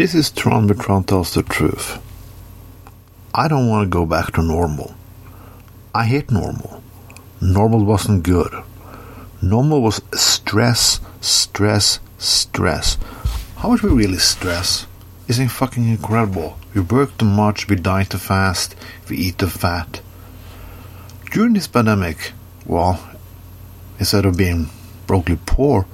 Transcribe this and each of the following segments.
This is Tron Tron tells the truth. I don't want to go back to normal. I hate normal. Normal wasn't good. Normal was stress, stress, stress. How much we really stress is fucking incredible. We work too much, we die too fast, we eat too fat. During this pandemic, well, instead of being brokely poor,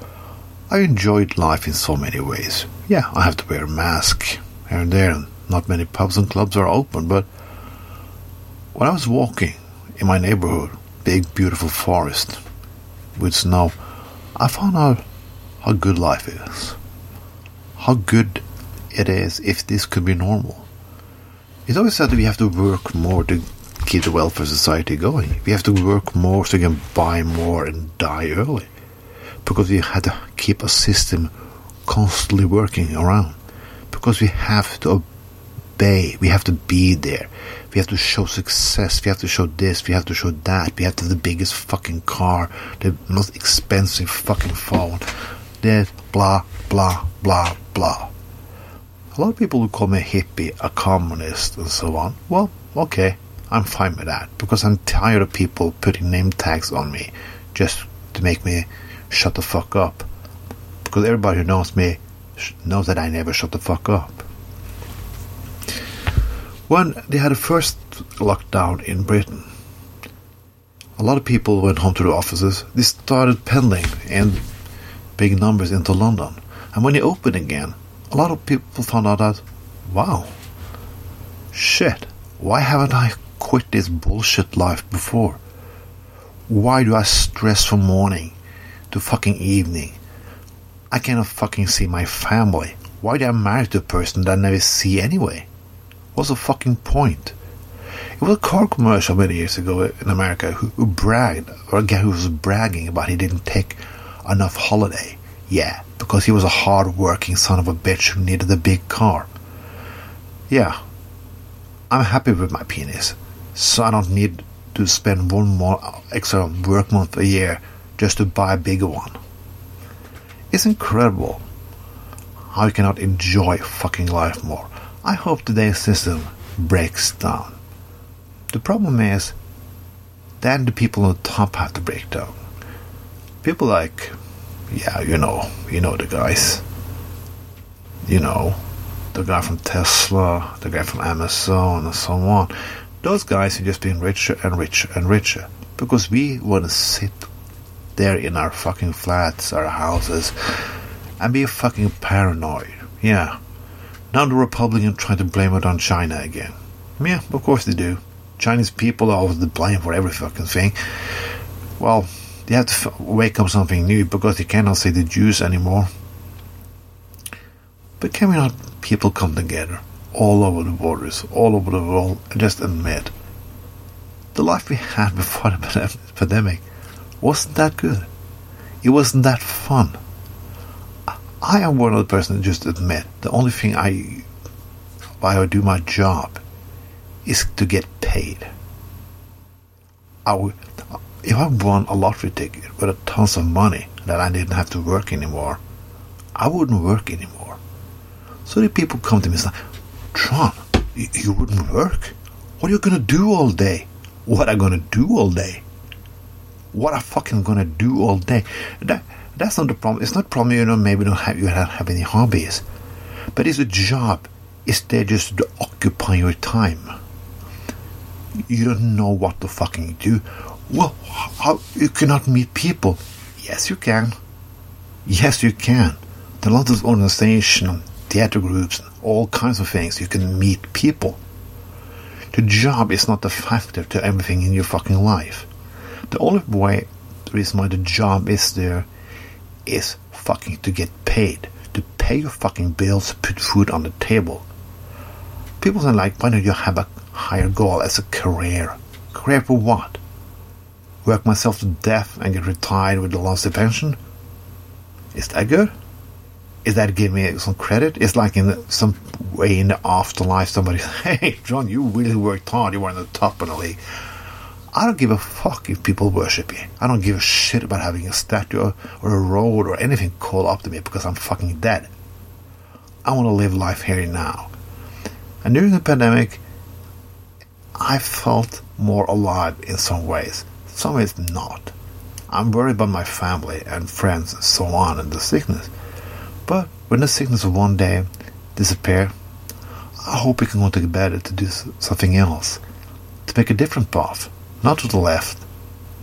I enjoyed life in so many ways. Yeah, I have to wear a mask here and there, and not many pubs and clubs are open, but when I was walking in my neighborhood, big beautiful forest with snow, I found out how good life is. How good it is if this could be normal. It's always said that we have to work more to keep the welfare society going. We have to work more so we can buy more and die early. Because we had to keep a system constantly working around. Because we have to obey. We have to be there. We have to show success. We have to show this. We have to show that. We have to have the biggest fucking car, the most expensive fucking phone. That blah blah blah blah. A lot of people will call me a hippie, a communist, and so on. Well, okay, I'm fine with that because I'm tired of people putting name tags on me just to make me shut the fuck up. Because everybody who knows me knows that I never shut the fuck up. When they had the first lockdown in Britain, a lot of people went home to the offices. They started pendling in big numbers into London. And when they opened again, a lot of people found out that, wow, shit, why haven't I quit this bullshit life before? Why do I stress from morning to fucking evening? I cannot fucking see my family. Why do I marry to a person that I never see anyway? What's the fucking point? It was a car commercial many years ago in America who, who bragged, or a guy who was bragging about he didn't take enough holiday. Yeah, because he was a hard working son of a bitch who needed a big car. Yeah, I'm happy with my penis, so I don't need to spend one more extra work month a year just to buy a bigger one. It's incredible how you cannot enjoy fucking life more. I hope today's system breaks down. The problem is, then the people on top have to break down. People like, yeah, you know, you know the guys. You know, the guy from Tesla, the guy from Amazon, and so on. Those guys are just being richer and richer and richer because we want to sit there in our fucking flats, our houses, and be fucking paranoid. Yeah, now the Republicans try to blame it on China again. Yeah, of course they do. Chinese people are always the blame for every fucking thing. Well, they have to wake up something new because they cannot say the Jews anymore. But can we not people come together all over the borders, all over the world, and just admit the life we had before the pandemic wasn't that good. It wasn't that fun. I am one of the person that just admit the only thing I why I do my job is to get paid. I would, if I won a lottery ticket with a tons of money that I didn't have to work anymore, I wouldn't work anymore. So the people come to me and say, Tron, you, you wouldn't work? What are you gonna do all day? What am I gonna do all day? What I fucking gonna do all day? That, that's not the problem. It's not problem, you know, maybe don't have, you don't have any hobbies. But it's a job. It's there just to occupy your time. You don't know what to fucking do. Well, how, you cannot meet people. Yes, you can. Yes, you can. There are lots of organizations, theater groups, all kinds of things. You can meet people. The job is not the factor to everything in your fucking life. The only way, the reason why the job is there is fucking to get paid, to pay your fucking bills, put food on the table. People say like, why don't you have a higher goal as a career? Career for what? Work myself to death and get retired with a lousy pension? Is that good? Is that give me some credit? It's like in some way in the afterlife, somebody says, "Hey, John, you really worked hard. You were in the top of the league." I don't give a fuck if people worship me. I don't give a shit about having a statue or a road or anything called up to me because I'm fucking dead. I want to live life here and now. And during the pandemic, I felt more alive in some ways, some ways not. I'm worried about my family and friends and so on and the sickness. But when the sickness will one day disappear, I hope we can go to bed to do something else, to make a different path, not to the left,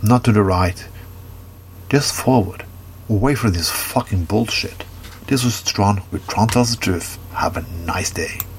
not to the right, just forward, away from this fucking bullshit. This was Tron with Tron Tells the Truth. Have a nice day.